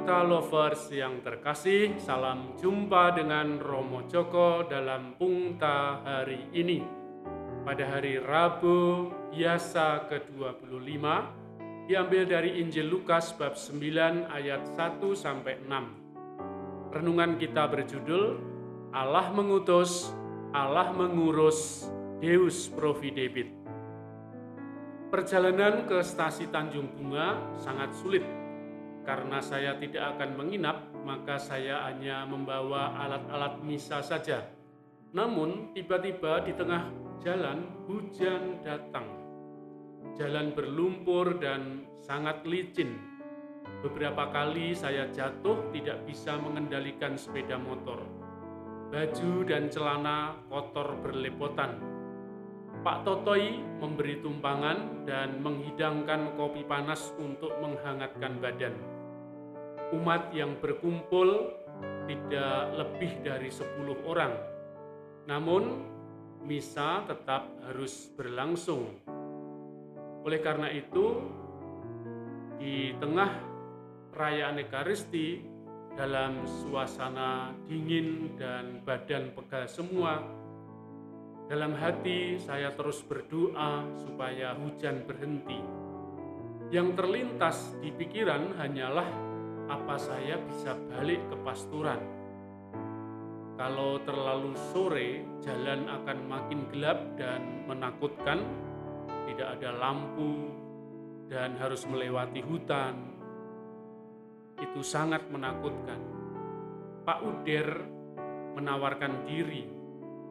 Pungta Lovers yang terkasih, salam jumpa dengan Romo Joko dalam Pungta hari ini. Pada hari Rabu biasa ke-25, diambil dari Injil Lukas bab 9 ayat 1 sampai 6. Renungan kita berjudul Allah mengutus, Allah mengurus, Deus Providebit. Perjalanan ke stasi Tanjung Bunga sangat sulit karena saya tidak akan menginap, maka saya hanya membawa alat-alat misa saja. Namun, tiba-tiba di tengah jalan hujan datang. Jalan berlumpur dan sangat licin. Beberapa kali saya jatuh tidak bisa mengendalikan sepeda motor. Baju dan celana kotor berlepotan. Pak Totoi memberi tumpangan dan menghidangkan kopi panas untuk menghangatkan badan umat yang berkumpul tidak lebih dari 10 orang. Namun, misa tetap harus berlangsung. Oleh karena itu, di tengah perayaan Ekaristi dalam suasana dingin dan badan pegal semua, dalam hati saya terus berdoa supaya hujan berhenti. Yang terlintas di pikiran hanyalah apa saya bisa balik ke pasturan. Kalau terlalu sore, jalan akan makin gelap dan menakutkan. Tidak ada lampu dan harus melewati hutan. Itu sangat menakutkan. Pak Uder menawarkan diri,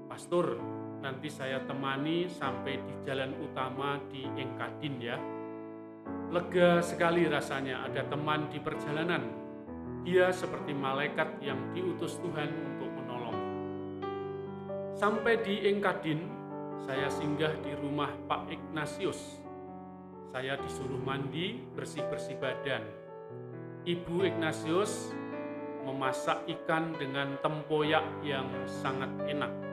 "Pastor, nanti saya temani sampai di jalan utama di Engkadin ya." Lega sekali rasanya ada teman di perjalanan. Dia seperti malaikat yang diutus Tuhan untuk menolong. Sampai di Engkadin, saya singgah di rumah Pak Ignatius. Saya disuruh mandi, bersih-bersih badan. Ibu Ignatius memasak ikan dengan tempoyak yang sangat enak.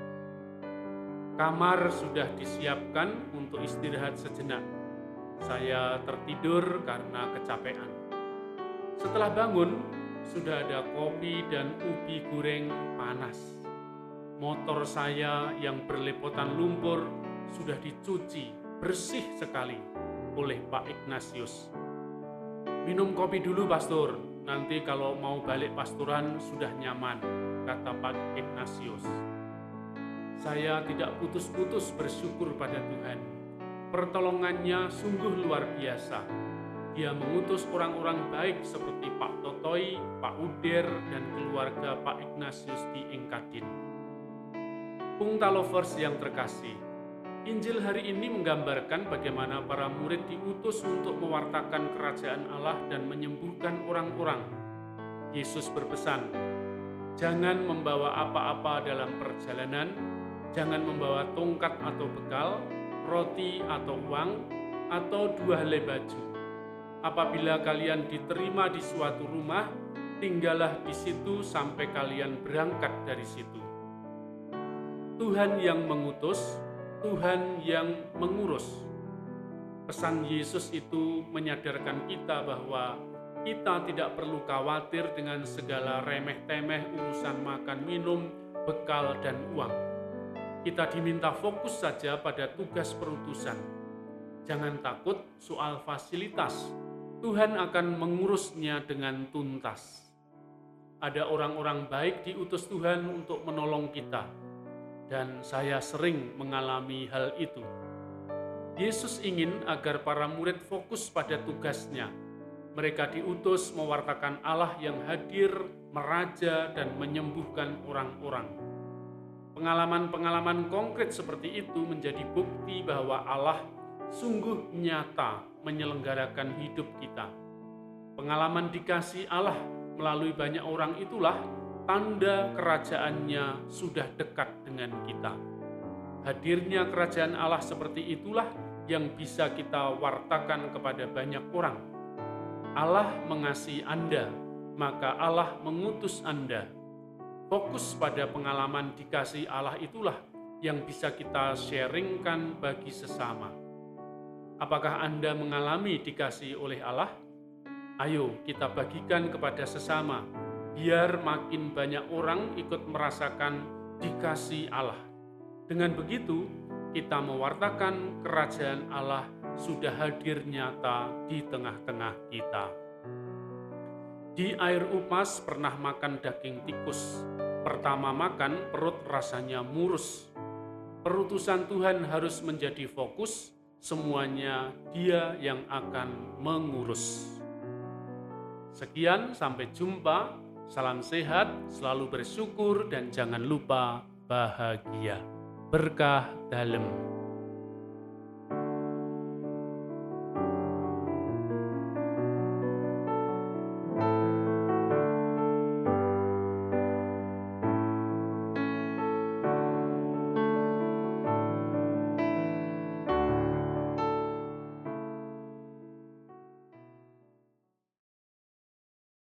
Kamar sudah disiapkan untuk istirahat sejenak saya tertidur karena kecapean. Setelah bangun, sudah ada kopi dan ubi goreng panas. Motor saya yang berlepotan lumpur sudah dicuci bersih sekali oleh Pak Ignatius. Minum kopi dulu, Pastor. Nanti kalau mau balik pasturan sudah nyaman, kata Pak Ignatius. Saya tidak putus-putus bersyukur pada Tuhan Pertolongannya sungguh luar biasa. Dia mengutus orang-orang baik seperti Pak Totoi, Pak Uder, dan keluarga Pak Ignatius di Engkadin. Pungta lovers yang terkasih, Injil hari ini menggambarkan bagaimana para murid diutus untuk mewartakan kerajaan Allah dan menyembuhkan orang-orang. Yesus berpesan, "Jangan membawa apa-apa dalam perjalanan, jangan membawa tongkat atau bekal, roti atau uang, atau dua helai baju. Apabila kalian diterima di suatu rumah, tinggallah di situ sampai kalian berangkat dari situ. Tuhan yang mengutus, Tuhan yang mengurus. Pesan Yesus itu menyadarkan kita bahwa kita tidak perlu khawatir dengan segala remeh-temeh urusan makan minum, bekal, dan uang kita diminta fokus saja pada tugas perutusan. Jangan takut soal fasilitas. Tuhan akan mengurusnya dengan tuntas. Ada orang-orang baik diutus Tuhan untuk menolong kita, dan saya sering mengalami hal itu. Yesus ingin agar para murid fokus pada tugasnya. Mereka diutus mewartakan Allah yang hadir, meraja, dan menyembuhkan orang-orang Pengalaman-pengalaman konkret seperti itu menjadi bukti bahwa Allah sungguh nyata menyelenggarakan hidup kita. Pengalaman dikasih Allah melalui banyak orang itulah tanda kerajaannya sudah dekat dengan kita. Hadirnya kerajaan Allah seperti itulah yang bisa kita wartakan kepada banyak orang. Allah mengasihi Anda, maka Allah mengutus Anda Fokus pada pengalaman dikasih Allah itulah yang bisa kita sharingkan bagi sesama. Apakah Anda mengalami dikasih oleh Allah? Ayo kita bagikan kepada sesama, biar makin banyak orang ikut merasakan dikasih Allah. Dengan begitu, kita mewartakan kerajaan Allah sudah hadir nyata di tengah-tengah kita. Di air upas pernah makan daging tikus. Pertama makan, perut rasanya murus. Perutusan Tuhan harus menjadi fokus, semuanya Dia yang akan mengurus. Sekian, sampai jumpa. Salam sehat, selalu bersyukur, dan jangan lupa bahagia. Berkah dalam